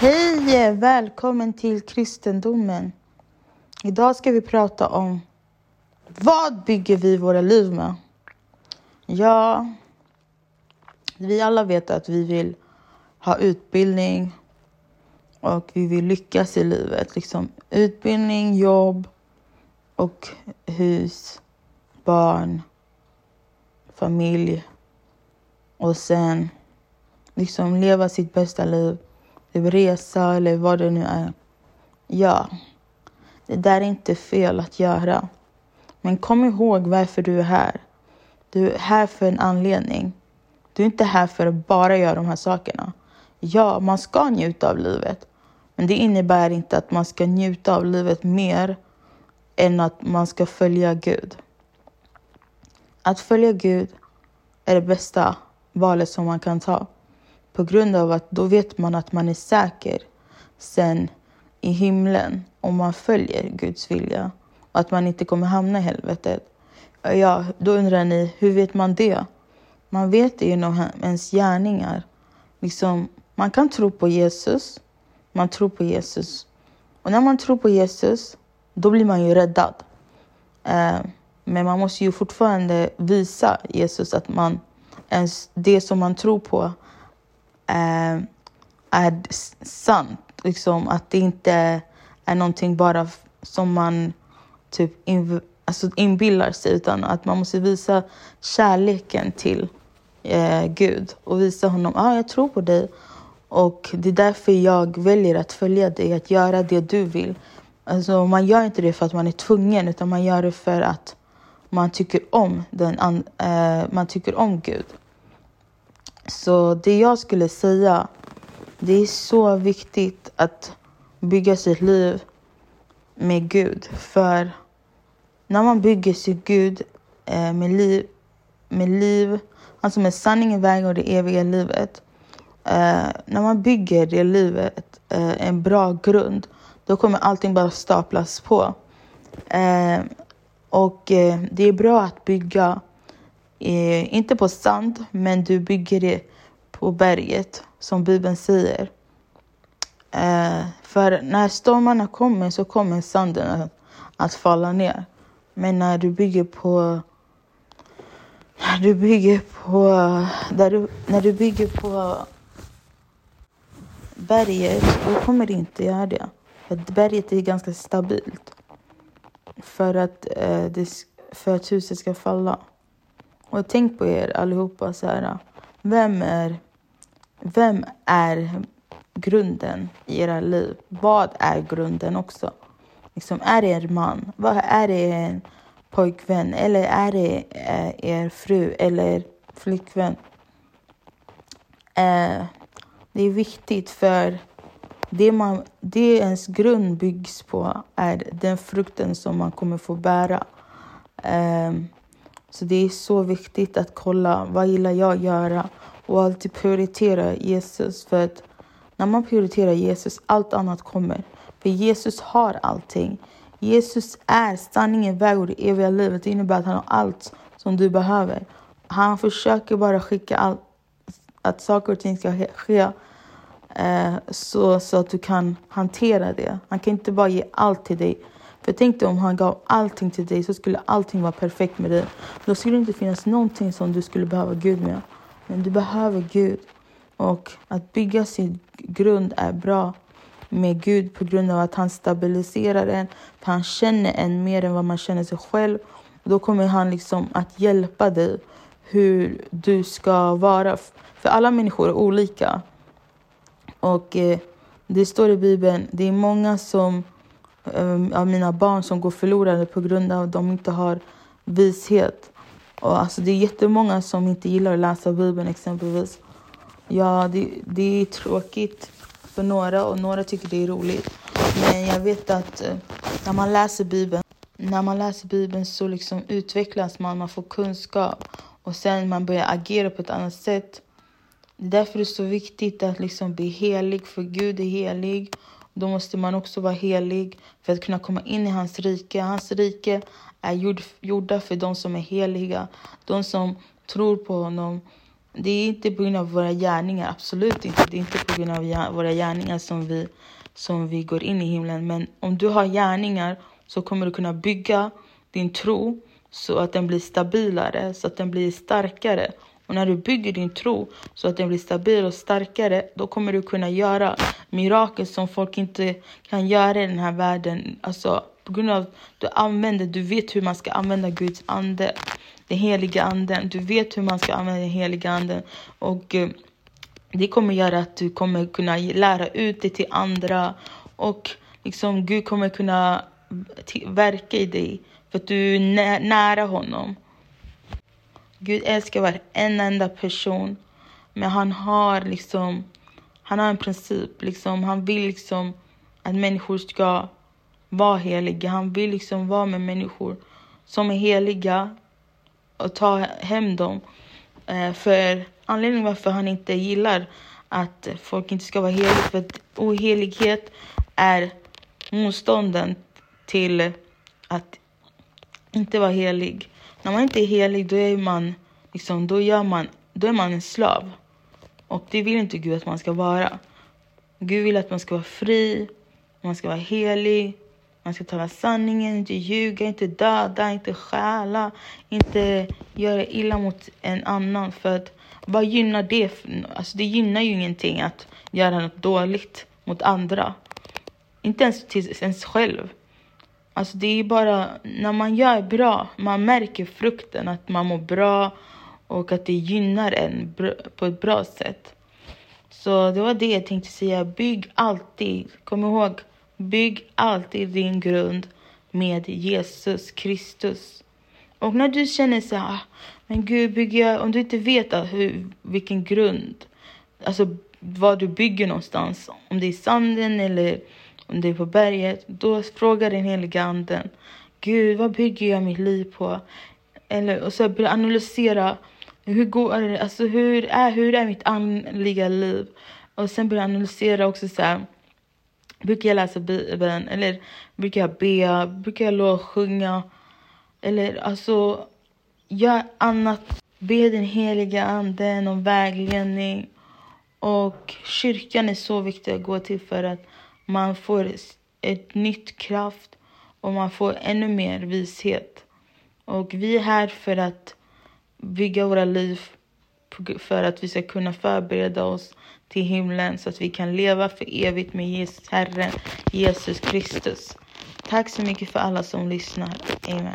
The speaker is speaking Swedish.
Hej! Välkommen till kristendomen. Idag ska vi prata om vad bygger vi våra liv med? Ja, vi alla vet att vi vill ha utbildning och vi vill lyckas i livet. Liksom utbildning, jobb och hus, barn, familj och sen liksom leva sitt bästa liv. Typ resa eller vad det nu är. Ja, det där är inte fel att göra. Men kom ihåg varför du är här. Du är här för en anledning. Du är inte här för att bara göra de här sakerna. Ja, man ska njuta av livet. Men det innebär inte att man ska njuta av livet mer än att man ska följa Gud. Att följa Gud är det bästa valet som man kan ta. På grund av att då vet man att man är säker sen i himlen om man följer Guds vilja och att man inte kommer hamna i helvetet. Ja, då undrar ni, hur vet man det? Man vet det genom ens gärningar. Liksom, man kan tro på Jesus. Man tror på Jesus. Och när man tror på Jesus, då blir man ju räddad. Eh, men man måste ju fortfarande visa Jesus att man ens det som man tror på är sant. Liksom att det inte är någonting bara som man typ in, alltså inbillar sig utan att man måste visa kärleken till eh, Gud och visa honom att ah, jag tror på dig och det är därför jag väljer att följa dig, att göra det du vill. Alltså, man gör inte det för att man är tvungen utan man gör det för att man tycker om, den, eh, man tycker om Gud. Så det jag skulle säga, det är så viktigt att bygga sitt liv med Gud. För när man bygger sitt Gud eh, med, liv, med liv, alltså med sanningen, vägen och det eviga livet. Eh, när man bygger det livet, eh, en bra grund, då kommer allting bara staplas på. Eh, och eh, det är bra att bygga eh, inte på sand, men du bygger det på berget, som Bibeln säger. Eh, för när stormarna kommer så kommer sanden att, att falla ner. Men när du bygger på när du bygger på, där du, när du bygger på berget, då kommer det inte göra det. För berget är ganska stabilt. För att, eh, det, för att huset ska falla. Och tänk på er allihopa så här. Vem är, vem är grunden i era liv? Vad är grunden också? Liksom, är det er man? Vad är det en pojkvän? Eller är det eh, er fru eller flickvän? Eh, det är viktigt för det, man, det ens grund byggs på är den frukten som man kommer få bära. Eh, så det är så viktigt att kolla vad gillar jag att göra och alltid prioritera Jesus. För att när man prioriterar Jesus, allt annat kommer. För Jesus har allting. Jesus är sanningen, väg och det eviga livet. Det innebär att han har allt som du behöver. Han försöker bara skicka allt, att saker och ting ska ske eh, så, så att du kan hantera det. Han kan inte bara ge allt till dig för tänk dig om han gav allting till dig så skulle allting vara perfekt med dig. Då skulle det inte finnas någonting som du skulle behöva Gud med. Men du behöver Gud. Och att bygga sin grund är bra med Gud på grund av att han stabiliserar en. För han känner en mer än vad man känner sig själv. Och då kommer han liksom att hjälpa dig hur du ska vara. För alla människor är olika. Och eh, det står i Bibeln, det är många som eh, av mina barn som går förlorade på grund av att de inte har vishet. Och alltså, det är jättemånga som inte gillar att läsa Bibeln exempelvis. Ja, det, det är tråkigt för några och några tycker det är roligt. Men jag vet att eh, när man läser Bibeln, när man läser Bibeln så liksom utvecklas man, man får kunskap och sen man börjar agera på ett annat sätt. Därför är det så viktigt att liksom bli helig, för Gud är helig då måste man också vara helig för att kunna komma in i hans rike. Hans rike är gjord, gjorda för de som är heliga, de som tror på honom det är inte på grund av våra gärningar, absolut inte. Det är inte på grund av våra gärningar som vi, som vi går in i himlen. Men om du har gärningar så kommer du kunna bygga din tro så att den blir stabilare, så att den blir starkare. Och när du bygger din tro så att den blir stabil och starkare, då kommer du kunna göra mirakel som folk inte kan göra i den här världen. Alltså på grund av att du använder, du vet hur man ska använda Guds ande, den heliga anden. Du vet hur man ska använda den heliga anden. Och eh, det kommer göra att du kommer kunna lära ut det till andra. Och liksom Gud kommer kunna verka i dig för att du är nära honom. Gud älskar varenda enda person. Men han har liksom, han har en princip. Liksom, han vill liksom att människor ska vara heliga. Han vill liksom vara med människor som är heliga och ta hem dem. Eh, för anledningen varför han inte gillar att folk inte ska vara heliga, för att ohelighet är motstånden till att inte vara helig. När man inte är helig, då är man, liksom, då gör man, då är man en slav. Och det vill inte Gud att man ska vara. Gud vill att man ska vara fri, man ska vara helig, man ska tala sanningen, inte ljuga, inte döda, inte stjäla, inte göra illa mot en annan. För att vad gynnar det? Alltså det gynnar ju ingenting att göra något dåligt mot andra. Inte ens till ens själv. Alltså det är bara när man gör bra, man märker frukten att man mår bra och att det gynnar en på ett bra sätt. Så det var det jag tänkte säga. Bygg alltid, kom ihåg, bygg alltid din grund med Jesus Kristus. Och när du känner så här, men gud, bygger jag, om du inte vet hur, vilken grund, alltså vad du bygger någonstans, om det är sanden eller om det är på berget, då frågar den heliga anden, Gud, vad bygger jag mitt liv på? Eller, och så börja analysera, hur går det, alltså hur är, hur är mitt andliga liv? Och sen börja analysera också så här, brukar jag läsa Bibeln? Eller brukar jag be? Brukar jag lovsjunga? Eller alltså, gör annat. Be den heliga anden om vägledning. Och kyrkan är så viktig att gå till för att man får ett nytt kraft och man får ännu mer vishet. Och vi är här för att bygga våra liv för att vi ska kunna förbereda oss till himlen så att vi kan leva för evigt med Jesus, Herren Jesus Kristus. Tack så mycket för alla som lyssnar. Amen.